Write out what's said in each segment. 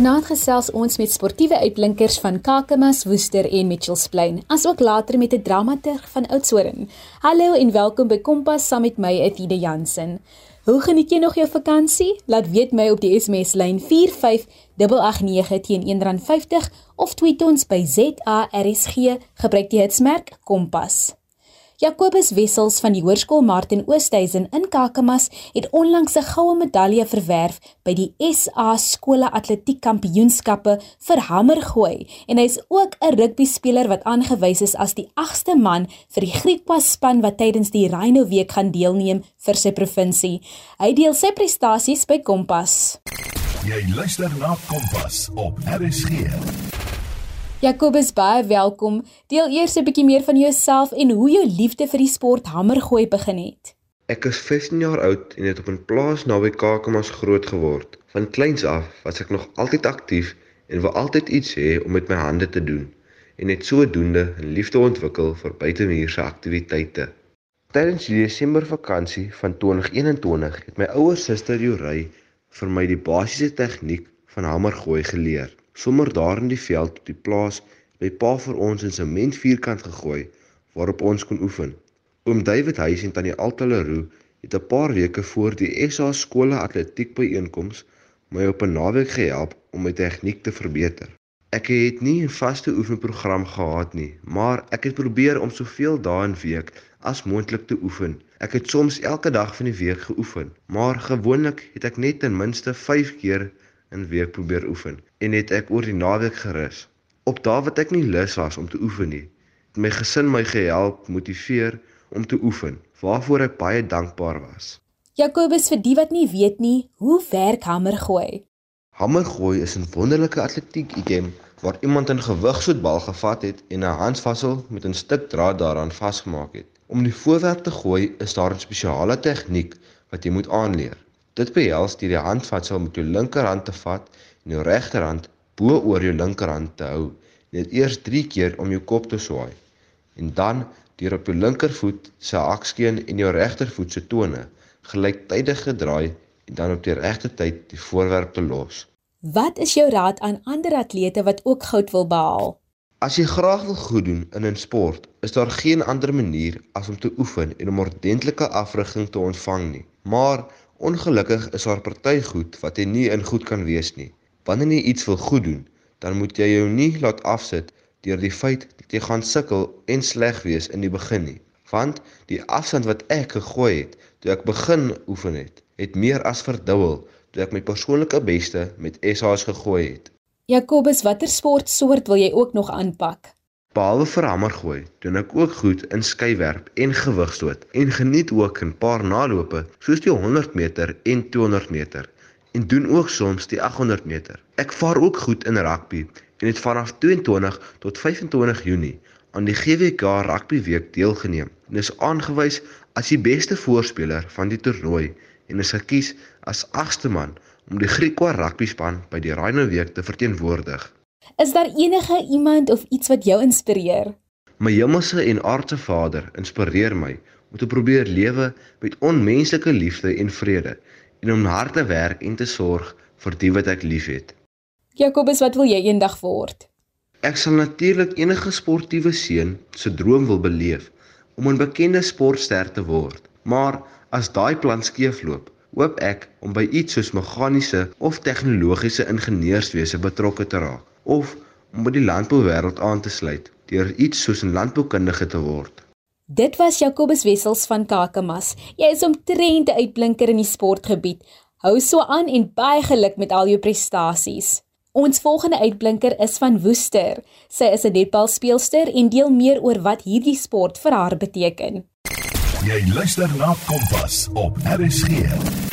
Vanaand gesels ons met sportiewe uitblinkers van Kakamas, Woester en Mitchells Plain, asook later met 'n dramaturg van Oudtshoorn. Hallo en welkom by Kompas saam met my Etide Jansen. Hoe geniet jy nog jou vakansie? Laat weet my op die SMS lyn 45889 teen R1.50 of tweet ons by ZARSG gebruik die hitsmerk Kompas. Jacobus Wessels van die Hoërskool Martin Oosthuizen in Kakamas het onlangs 'n goue medalje verwerf by die SA Skole Atletiek Kampioenskappe vir hamergooi en hy is ook 'n rugby speler wat aangewys is as die 8ste man vir die Griekwa span wat tydens die Rhino week gaan deelneem vir sy provinsie. Hy deel sy prestasies by Kompas. Jy luister na Kompas op RSG. Jacobus baie welkom. Deel eers 'n bietjie meer van jouself en hoe jou liefde vir die sport hamergooi begin het. Ek is 15 jaar oud en het op 'n plaas naby Kakamas groot geword. Van kleins af was ek nog altyd aktief en wou altyd iets hê om met my hande te doen en het sodoende 'n liefde ontwikkel vir buitemuurse aktiwiteite. Tydens die Desember vakansie van 2021 het my ouer suster Jorey vir my die basiese tegniek van hamergooi geleer sommer daar in die veld op die plaas by pa vir ons in sement vierkant gegooi waarop ons kon oefen. Oom David Huys en tannie Altaleroe het 'n paar weke voor die SA skole atletiek byeenkoms my op 'n naweek gehelp om my tegniek te verbeter. Ek het nie 'n vaste oefenprogram gehad nie, maar ek het probeer om soveel dae in week as moontlik te oefen. Ek het soms elke dag van die week geoefen, maar gewoonlik het ek net ten minste 5 keer in week probeer oefen en het ek oor die naweek gerus. Op dae wat ek nie lus was om te oefen nie, het my gesin my gehelp motiveer om te oefen, waarvoor ek baie dankbaar was. Jacobus vir die wat nie weet nie, hoe werk hamergooi? Hamergooi is 'n wonderlike atletiek item waar iemand 'n gewigsvoetbal gevat het en 'n handvatsel met 'n stuk draad daaraan vasgemaak het. Om die voorwerp te gooi, is daar 'n spesiale tegniek wat jy moet aanleer. Dit behels deur die handvatsel met jou linkerhand te vat en jou regterhand bo oor jou linkerhand te hou. Net eers 3 keer om jou kop te swaai. En dan deur op jou linkervoet se akskeen en jou regtervoet se tone gelyktydig gedraai en dan op die regte tyd die voorwerp te los. Wat is jou raad aan ander atlete wat ook goud wil behaal? As jy graag wil goed doen in 'n sport, is daar geen ander manier as om te oefen en om ordentlike afrigting te ontvang nie. Maar Ongelukkig is daar party goed wat jy nie in goed kan wees nie. Wanneer jy iets wil goed doen, dan moet jy jou nie laat afsit deur die feit dat jy gaan sukkel en sleg wees in die begin nie. Want die afstand wat ek gegooi het toe ek begin oefen het, het meer as verdubbel toe ek my persoonlike beste met SA's gegooi het. Jacobus, watter sportsoort wil jy ook nog aanpak? Behalwe vir hamergooi, doen ek ook goed in skeywerp en gewigstoot en geniet ook 'n paar nalope soos die 100 meter en 200 meter en doen ook soms die 800 meter. Ek vaar ook goed in rugby en het vanaf 22 tot 25 Junie aan die GWK Rugby Week deelgeneem en is aangewys as die beste voorspeler van die toernooi en is gekies as 8ste man om die Griekwa rugby span by die Rhino Week te verteenwoordig. Is daar enige iemand of iets wat jou inspireer? My hemelse en aardse Vader inspireer my om te probeer lewe met onmenslike liefde en vrede en om hard te werk en te sorg vir die wat ek liefhet. Jakobus, wat wil jy eendag word? Ek sal natuurlik enige sportiewe seun se droom wil beleef om 'n bekende sportster te word. Maar as daai plan skeefloop, hoop ek om by iets soos meganiese of tegnologiese ingenieurswese betrokke te raak of om by die landbouwêreld aan te sluit deur iets soos 'n landboukundige te word. Dit was Jacobus Wessels van Kakamas. Jy is omtrent 'n uitblinker in die sportgebied. Hou so aan en baie geluk met al jou prestasies. Ons volgende uitblinker is van Woester. Sy is 'n netbalspeelster en deel meer oor wat hierdie sport vir haar beteken. Jy luister na Kompas op RSG.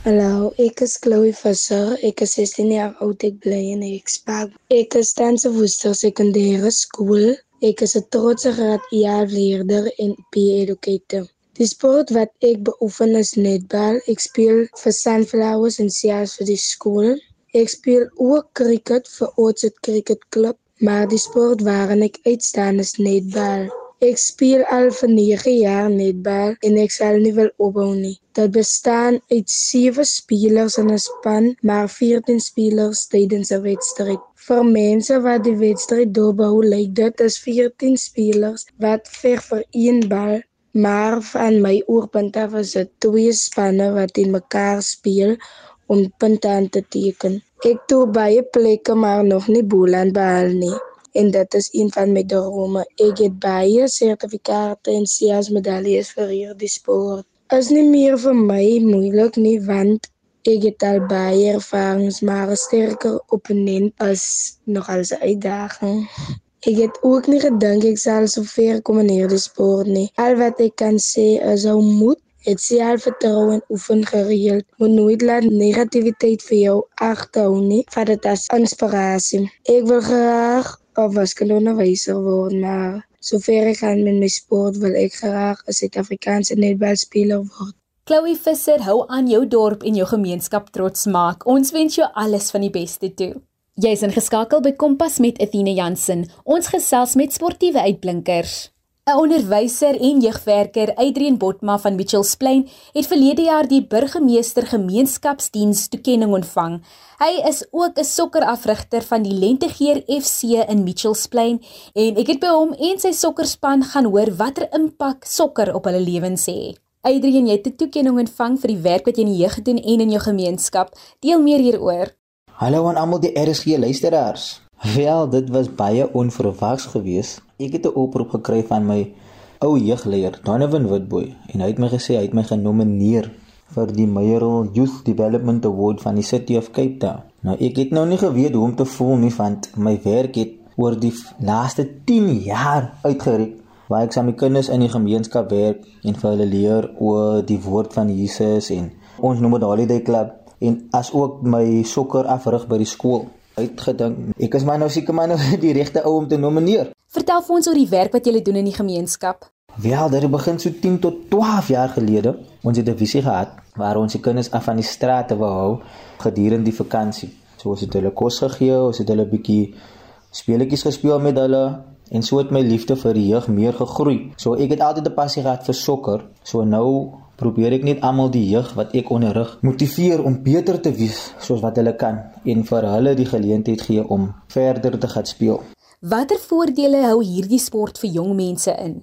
Hallo, ek is Chloe Visser. Ek is 16 jaar oud. Ek bly in Ekspark. Ek is tans op Woester Sekondêre Skool. Ek is 'n trotse graad jaar leerder en PE educator. Die sport wat ek beoefen is netbal. Ek speel vir Sunflowers en Sears vir die skool. Ek speel ook cricket vir Oudtshoorn Cricket Club, maar die sport waarin ek uitstaan is netbal. Ek speel al vir 9 jaar netbal en ek sal nie wil ophou nie. Dit bestaan uit 7 spelers in 'n span, maar 14 spelers tydens 'n wedstryd. Vir mense wat die wedstryd doorbou, lyk dit as 14 spelers wat veg vir een bal. Maar van my oorpunt af is dit twee spanne wat teen mekaar speel om punte aan te teken. Ek toe baie plekke maar nog nie Boland behaal nie en dit is een van my drome. Ek het baie sertifikate en SIAS medaljes vir hierdie sport. Is nie meer vir my moeilik nie want ek het al baie ervarings maar 'n sterker opponent is nogal 'n uitdaging. Ek het ook nie gedink ek sal so ver kom in hierdie sport nie. Al wat ek kan sê is ou moed het selfvertroue en oefen gereeld. Moet nooit laat negativiteit vir jou agterhou nie. Vat dit as inspirasie. Ek wil graag 'n wiskundeonderwyser word, maar sover ek gaan met my sport wil ek graag 'n Suid-Afrikaanse netbalspeler word. Chloe Visser hou aan jou dorp en jou gemeenskap trots maak. Ons wens jou alles van die beste toe. Jy's ingeskakel by Kompas met Athena Jansen. Ons gesels met sportiewe uitblinkers. 'n Onderwyser en jeugwerker, Adrian Botma van Mitchells Plain, het verlede jaar die burgemeester gemeenskapsdiens toekenning ontvang. Hy is ook 'n sokkerafrigter van die Lentegeer FC in Mitchells Plain en ek het by hom en sy sokkerspan gaan hoor watter impak sokker op hulle lewens het. Adrian, jy het 'n toekenning ontvang vir die werk wat jy in die jeug gedoen en in jou gemeenskap. Deel meer hieroor. Hallo aan almal die RSG luisteraars. Wel, dit was baie onverwags geweest. Ek het 'n oproep gekry van my ou jeugleier, Donovan Witboy, en hy het my gesê hy het my genomineer vir die Mayoral Youth Development Award van die City of Cape Town. Nou ek het nou nie geweet hoe om te voel nie want my werk het oor die laaste 10 jaar uitgereik waar ek saam met kinders in die gemeenskap werk en vir hulle leer oor die woord van Jesus en ons noem dit Holiday Club en as ook my sokker afrig by die skool uitgedink. Ek is maar nou seker maar nou die regte ou om te nomineer. Vertel vir ons oor die werk wat julle doen in die gemeenskap. Wel, dit begin so 10 tot 12 jaar gelede. Ons het 'n visie gehad waar ons die kinders af van die strate wou hou gedurende die vakansie. So ons het hulle kos gegee, ons het hulle bietjie speletjies gespeel met hulle en so het my liefde vir die jeug meer gegroei. So ek het altyd 'n passie gehad vir sokker. So nou probeer ek net almal die jeug wat ek onderrig motiveer om beter te wees soos wat hulle kan en vir hulle die geleentheid gee om verder te gaan speel. Watter voordele hou hierdie sport vir jong mense in?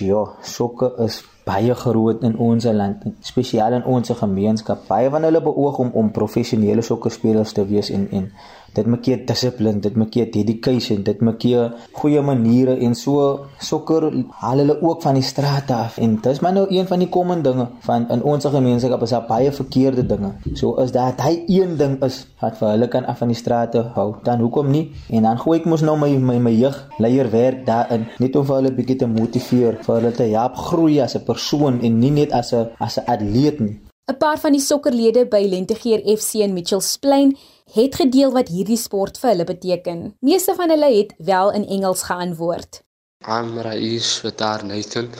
Ja, sokke is baie groot in ons land, spesiaal in ons gemeenskap. Baie van hulle beoog om om professionele sokkerspelers te wees en en dit maak jy dissipline, dit maak jy dedication, dit maak jy goeie maniere en so sokker haal hulle ook van die straat af en dis maar nou een van die common dinge van in ons gemeenskap is daar baie verkeerde dinge. So is daar hy een ding is wat vir hulle kan af van die straat hou. Dan hoekom nie? En dan gooi ek mos nou my my my jeug leier werk daarin net om vir hulle bietjie te motiveer, vir hulle te help groei as 'n persoon en nie net as 'n as 'n atleet nie. 'n Paar van die sokkerlede by Lentegeer FC in Mitchells Plain het gedeel wat hierdie sport vir hulle beteken. Meeste van hulle het wel in Engels geantwoord. I'm Rais Vitar Nathan.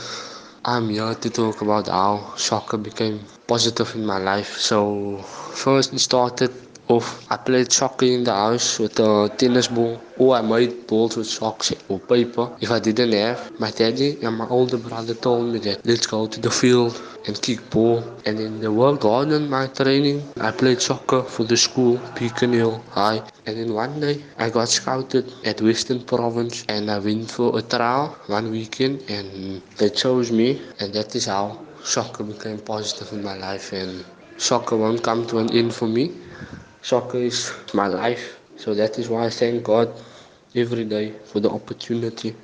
I'm here to talk about how soccer became positive in my life. So first it started I played soccer in the house with a tennis ball. Or I made balls with socks or paper. If I didn't have, my daddy and my older brother told me that let's go to the field and kick ball. And in the world garden, my training, I played soccer for the school, Beacon Hill High. And then one day, I got scouted at Western Province and I went for a trial one weekend and they chose me. And that is how soccer became positive in my life. And soccer won't come to an end for me. Soccer is my life. So that is why I thank God every day for the opportunity.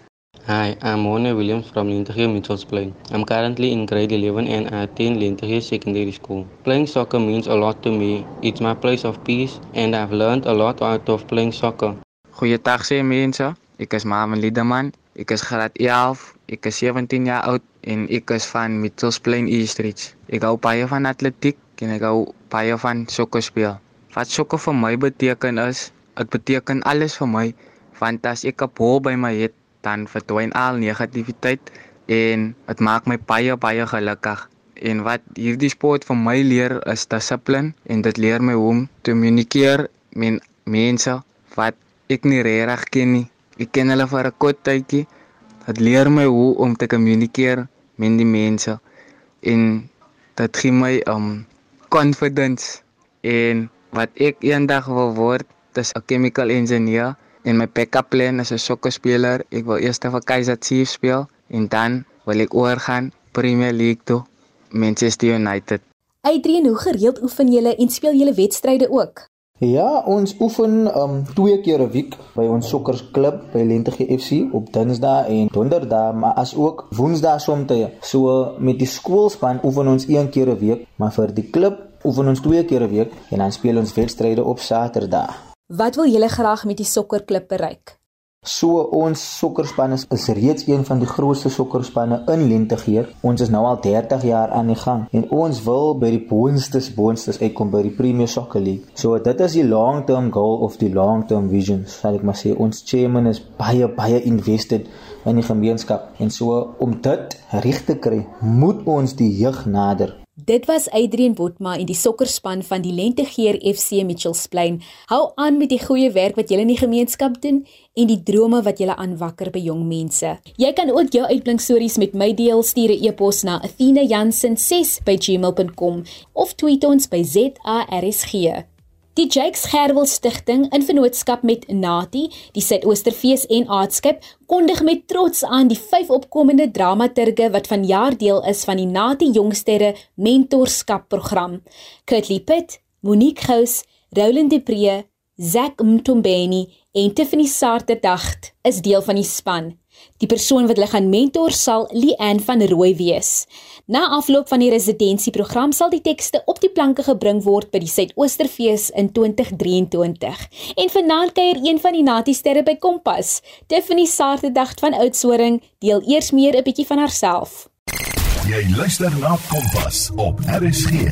Hi, I'm Mona Williams from Lintegee Mitchells Plain. I'm currently in grade 11 and I attend Lintegee Secondary School. Playing soccer means a lot to me. It's my place of peace and I've learned a lot out of playing soccer. Goeiedag sê mense. Ek is Marvin Liederman. Ek is graad 11. Ek is 17 jaar oud en ek is van Mitchells Plain East Ridge. Ek hou baie van atletiek en ek hou baie van sokker speel. Wat sokker vir my beteken is, dit beteken alles vir my want as ek 'n bal by my het dan verdwyn al negativiteit en dit maak my baie baie gelukkig. En wat hierdie sport vir my leer is dissipline en dit leer my hoe om te kommunikeer met mense wat ek nie regtig ken nie. Ek ken hulle vir 'n kort tydjie, Dit leer my hoe om te kommunikeer met die mense en dit gee my um confidence en wat ek eendag wil word, is 'n chemical engineer en my backup plan is 'n sokkerspeler. Ek wil eers vir Kaizer Chiefs speel en dan wil ek oorgaan Premier League toe, Manchester United. Adrian, hoe gereeld oefen julle en speel julle wedstryde ook? Ja, ons oefen um twee keer 'n week by ons sokkersklub by Lentegee FC op Dinsdae en Donderdae, maar as ook Woensdae soms. So met die skoolspan oefen ons een keer 'n week, maar vir die klub oefen ons twee keer 'n week en dan speel ons wedstryde op Saterdag. Wat wil julle graag met die sokkerklub bereik? So ons sokkerspan is, is reeds een van die grootste sokkerspanne in Lentegeer. Ons is nou al 30 jaar aan die gang en ons wil by die boonstes boonstes uitkom by die Premier Soccer League. So dit is die long-term goal of die long-term vision. Sal ek maar sê ons chairman is baie baie invested in die gemeenskap en so om dit reg te kry, moet ons die jeug nader. Dit was Adrian Botma en die sokkerspan van die Lentegeer FC Mitchells Plain. Hou aan met die goeie werk wat julle in die gemeenskap doen en die drome wat julle aanwakker by jong mense. Jy kan ook jou uitblink stories met my deel stuur 'n e-pos na athena.jansen6@gmail.com of tweet ons by ZARSG. Die Jakes Gerwel Stichting in vennootskap met Nati, die Suidoosterfees en Aardskip kondig met trots aan die vyf opkomende dramaturge wat vanjaar deel is van die Nati Jongsterre Mentorskap program. Kurtly Pitt, Monique Gous, Roland Depree, Zack Mtombeni en Tiffany Sartedacht is deel van die span. Die persoon wat hulle gaan mentor sal Leanne van Rooi wees. Na afloop van die residensieprogram sal die tekste op die planke gebring word by die Suidoosterfees in 2023. En vanaand kuier een van die natiesterre by Kompas, Tiffany Sartedacht van Oudtshoorn, deel eers meer 'n bietjie van haarself. Jy luister na Kompas op RSG.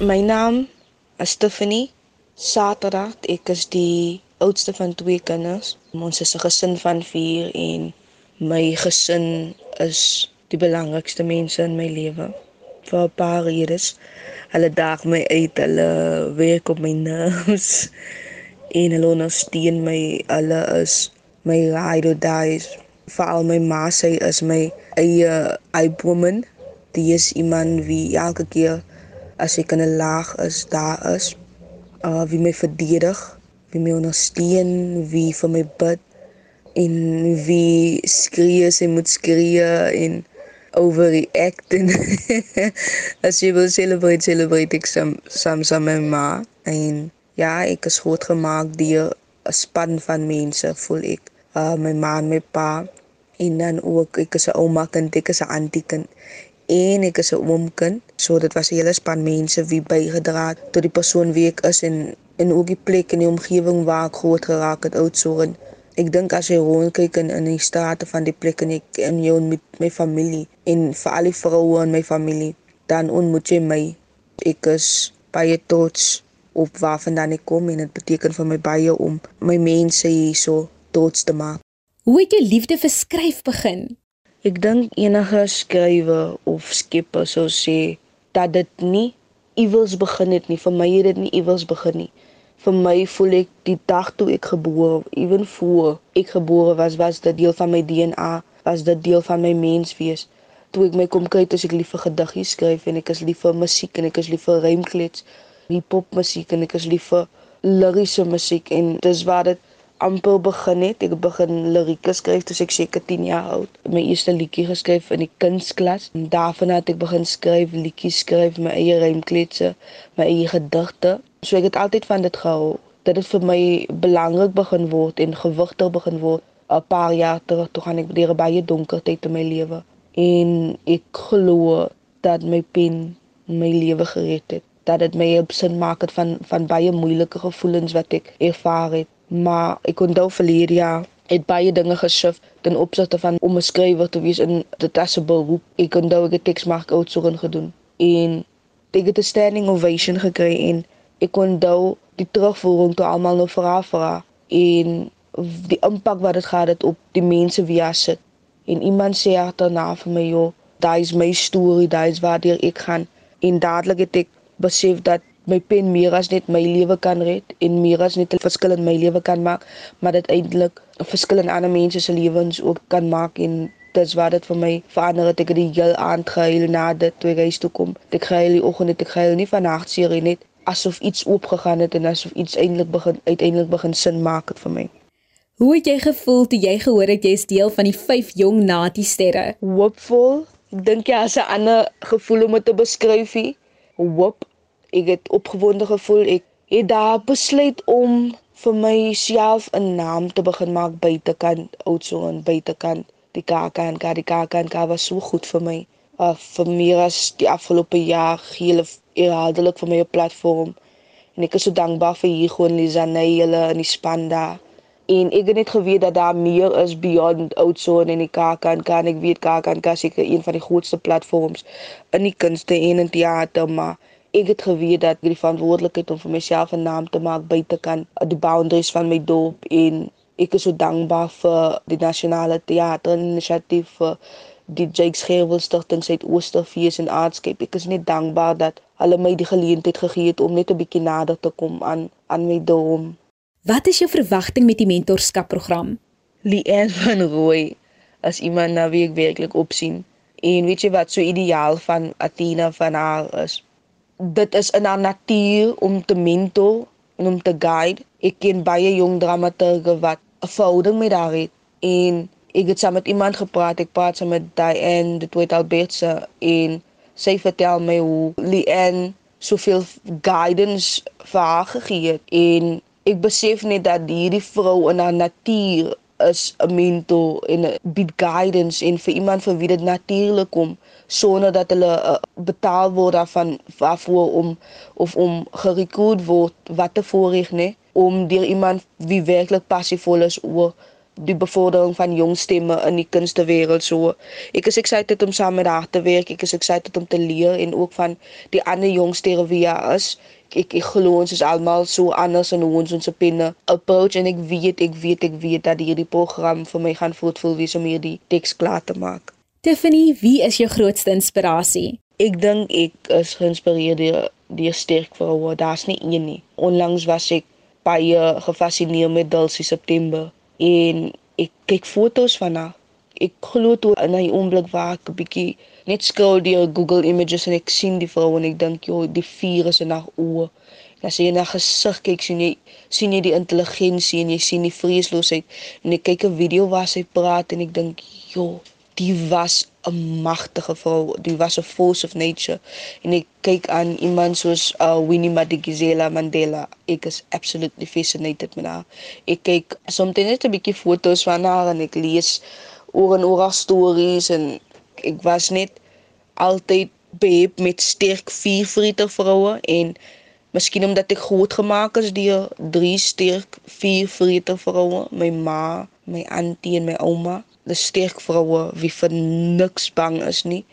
My naam is Tiffany Sartedacht. Ek is die oudste van twee kinders. Ons is 'n gesin van 4 en my gesin is die belangrikste mense in my lewe. Vir 'n paar redes. Hulle daag my uit, hulle werk op my nerves en hulle ondersteun my. Hulle is my ride or die. Veral my ma sy is my eie woman. Die is iemand wie elke keer as ek in 'n laag is, daar is. Uh wie my verdedig wie my ondersteun, wie vir my bid en wie skree as hy moet skree en overreact en as jy wil celebrate, celebrate ek saam saam saam met my ma en ja, ek is groot gemaak deur 'n span van mense, voel ek. Uh my ma en my pa en dan ook ek is 'n ouma kind, ek is 'n auntie kind en ek is 'n oomkind. So dit was 'n hele span mense wie bygedra het tot die persoon wie ek is en en ook die plek in die omgewing waar ek groot geraak het Oudtshoorn. Ek dink as jy rondkyk in in die strate van die plek en ek in jou met my familie en vir al die vroue in my familie, dan ontmoet jy my. Ek is baie trots op waar vandaan ek kom en dit beteken vir my baie om my mense hierso trots te maak. Hoe het jou liefde vir skryf begin? Ek dink enige skrywer of skepper sou sê dat dit nie iewers begin het nie. Vir my het dit nie iewers begin nie vir my voel ek die dag toe ek gebore, ewen voor ek gebore was, was dit deel van my DNA, was dit deel van my menswees. Toe ek my kom kyk, as ek lief vir gediggies skryf en ek is lief vir musiek en ek is lief vir rymklets, hip-hop musiek en ek is lief vir liriese musiek en dis waar dit amper begin het. Ek begin lirieke skryf toe ek seker 10 jaar oud. My eerste liedjie geskryf in die kunstklas. En daarna het ek begin skryf, liedjies skryf, my eie rymkletse, my eie gedigte. So ek het altyd van dit gehou. Dit het vir my belangrik begin word en gewigter begin word. 'n Paar jaar terug toe gaan ek deur baie donker tyd in my lewe en ek glo dat my pen my lewe gered het. Dat dit my op sin maak het van van baie moeilike gevoelens wat ek ervaar het maar ek onthou verlede jaar het baie dinge geskif ten opsigte van om 'n skrywer te wees in dit as 'n beroep. Ek onthou ek het teksmark outsoeking gedoen en ek het 'n standing ovation gekry en ek onthou die terugvoering toe almal nou vra vra en die impak wat dit gehad het op die mense wie as sit. En iemand sê agterna vir my, "Joh, daai is my storie, daai is waar ek gaan." En dadelik het ek besef dat my pen meer as net my lewe kan red en meer as net 'n verskil in my lewe kan maak, maar dit eintlik 'n verskil in ander mense se lewens ook kan maak en dis wat dit vir my verander het ek het die heel aand gehuil na dit toe ek huis toe kom. Ek gehuil die oggend ek gehuil nie van nagserie net asof iets oopgegaan het en asof iets eintlik begin uiteindelik begin sin maak het vir my. Hoe het jy gevoel toe jy gehoor het jy is deel van die 5 jong Nati sterre? Hoopvol. Ek dink jy as 'n ander gevoel om dit te beskryf. Hoop. Ek het opgewonde gevoel. Ek het daar besluit om vir myself 'n naam te begin maak buitekant Oudtshoorn buitekant die KAKNK die KAKNK was so goed vir my. Uh, vir meer as die afgelope jaar gee hulle herhaaldelik vir my 'n platform en ek is so dankbaar vir hier gewoon Lisanne hulle in die span daar. En ek het net geweet dat daar meer is beyond Oudtshoorn en die KAKNK kan ek weet KAKNK is seker een van die grootste platforms in die kunste en in teater maar ek het geweet dat die verantwoordelikheid om vir myself 'n naam te maak buite kan die boundaries van my dorp en ek is so dankbaar vir die nasionale teater inisiatief vir die Jakes Gerwel Stichting Suidoosterfees en Aardskep. Ek is net dankbaar dat hulle my die geleentheid gegee het om net 'n bietjie nader te kom aan aan my droom. Wat is jou verwagting met die mentorskapprogram? Lien van Rooi as iemand na wie ek werklik opsien. En weet jy wat so ideaal van Athena van haar is? Dit is in haar natuur om te mentor en om te guide. Ek ken baie jong dramaturge wat 'n verhouding met haar het en ek het saam met iemand gepraat. Ek praat saam met Diane, dit word Albertse en sy vertel my hoe Lien soveel guidance vir haar gegee het en ek besef net dat hierdie vrou in haar natuur is 'n mentor en bied guidance en vir iemand vir wie dit natuurlik kom sonder dat hulle uh, betaal word daarvan waarvoor om of om gerekruut word wat te voorreg nê om deur iemand wie werklik passievol is oor die bevordering van jong stemme in die kunstewêreld so. Ek is excited om saam met haar te werk. Ek is excited om te leer en ook van die ander jong sterre wie daar is. Ek ek glo ons is almal so anders en hoe ons ons opine approach en ek weet ek weet ek weet dat hierdie program vir my gaan voetvoel wees om hierdie teks klaar te maak. Tiffany, wie is jou grootste inspirasie? Ek dink ek is geïnspireer deur die sterk vroue. Daar's nie een nie. Onlangs was ek baie gefassineer met Dulcie September en ek kyk foto's van haar. Ek glo toe in 'n oomblik waar ek 'n bietjie net scroll deur Google Images en ek sien die vrou en ek dink, "Jo, die vuur is in haar oë." Dan sien jy na gesig kyk sien jy sien jy die intelligensie en jy sien die vreesloosheid en ek kyk 'n video waar sy praat en ek dink, "Jo, die was 'n magtige vrou. Die was 'n force of nature. En ek kyk aan iemand soos uh, Winnie Madikizela Mandela. Ek is absolutely fascinated met haar. Ek kyk soms net 'n bietjie foto's van haar en ek lees oor en oor haar stories en ek was net altyd behept met sterk viervriete vroue en miskien omdat ek groot gemaak is deur drie sterk viervriete vroue, my ma, my auntie en my ouma 'n sterk vroue wie vir niks bang is nie,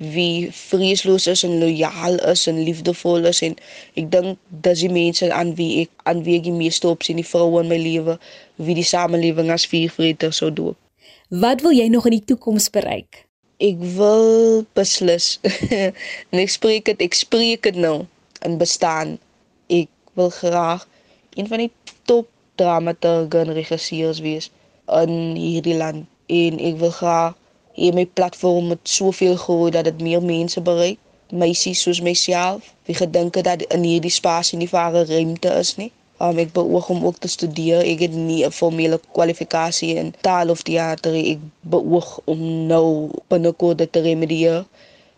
wie vreesloos is en lojaal is en liefdevol is en ek dink dis die mense aan wie ek aan wie ek die meeste op sien die vroue in my lewe wie die samelewing as viervreter sou doop. Wat wil jy nog in die toekoms bereik? Ek wil beslis en ek spreek dit ek spreek dit nou in bestaan. Ek wil graag een van die top dramaturge en regisseurs wees in hierdie land en ek wil graag hê my platform moet soveel groei dat dit meer mense bereik. Meisies soos myself, wie gedink het dat in hierdie spasie nie vir haar ruimte is nie. Um, ek beoog om ook te studeer. Ek het nie 'n formele kwalifikasie in taal of teater. Ek beoog om nou binnekort dit te remedieer.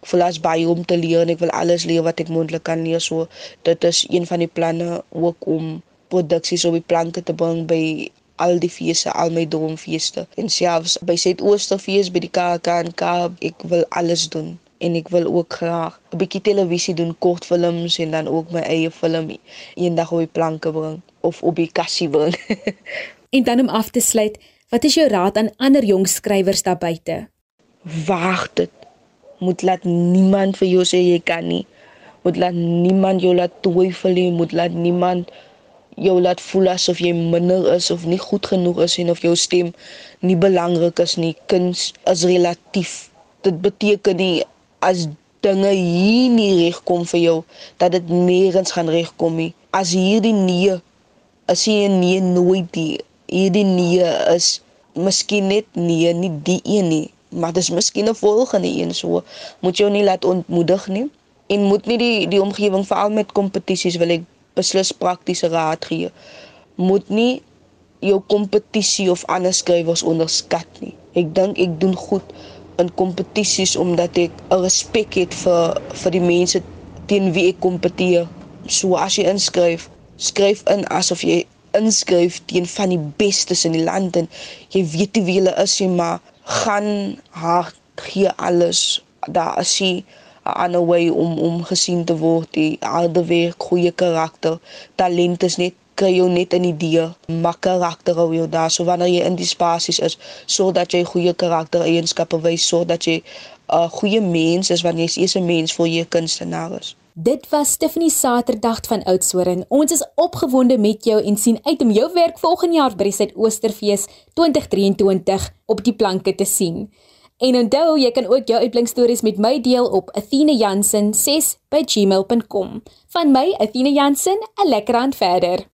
Ek voel as baie om te leer en ek wil alles leer wat ek moontlik kan leer. So dit is een van die planne ook om produksies op die planke te bring by al die feeste, al my droomfeeste. En selfs by Suidoosterfees by die KAKNK, ek wil alles doen en ek wil ook graag 'n bietjie televisie doen, kortfilms en dan ook my eie film eendag op die planke bring of op die kassie bring. en dan om af te sluit, wat is jou raad aan ander jong skrywers daar buite? Wag dit. Moet laat niemand vir jou sê jy kan nie. Moet laat niemand jou laat twyfel nie, moet laat niemand jou laat voel asof jy minder is of nie goed genoeg is en of jou stem nie belangrik is nie. Kuns is relatief. Dit beteken nie as dinge hier nie regkom vir jou, dat dit nêrens gaan regkom nie. As hierdie nee, as jy nee nooit die hierdie nee is miskien net nee, nie die een nie, maar dis miskien 'n volgende een so. Moet jou nie laat ontmoedig nie en moet nie die die omgewing veral met kompetisies wil ek beslis praktiese raad gee. Moet nie jou kompetisie of ander skrywers onderskat nie. Ek dink ek doen goed in kompetisies omdat ek 'n respek het vir vir die mense teen wie ek kompeteer. So as jy inskryf, skryf in asof jy inskryf teen van die bestes in die land en jy weet nie wie hulle is nie, maar gaan hard gee alles. Daar is jy 'n ander way om om gesien te word, die harde werk, goeie karakter, talent is net kry jou net 'n idee, maar karakter hou jou daar. So wanneer jy in die spasies is, sodat jy goeie karaktereienskappe wys, sodat jy 'n uh, goeie mens is wanneer jy eers 'n mens vir jou kunstenaar is. Dit was Stephanie Saterdag van Oudtshoorn. Ons is opgewonde met jou en sien uit om jou werk volgende jaar by die Suid-Oosterfees 2023 op die planke te sien. En onthou, jy kan ook jou uitblinkstories met my deel op athenejansen6@gmail.com. Van my, Athene Jansen, 'n lekker aand verder.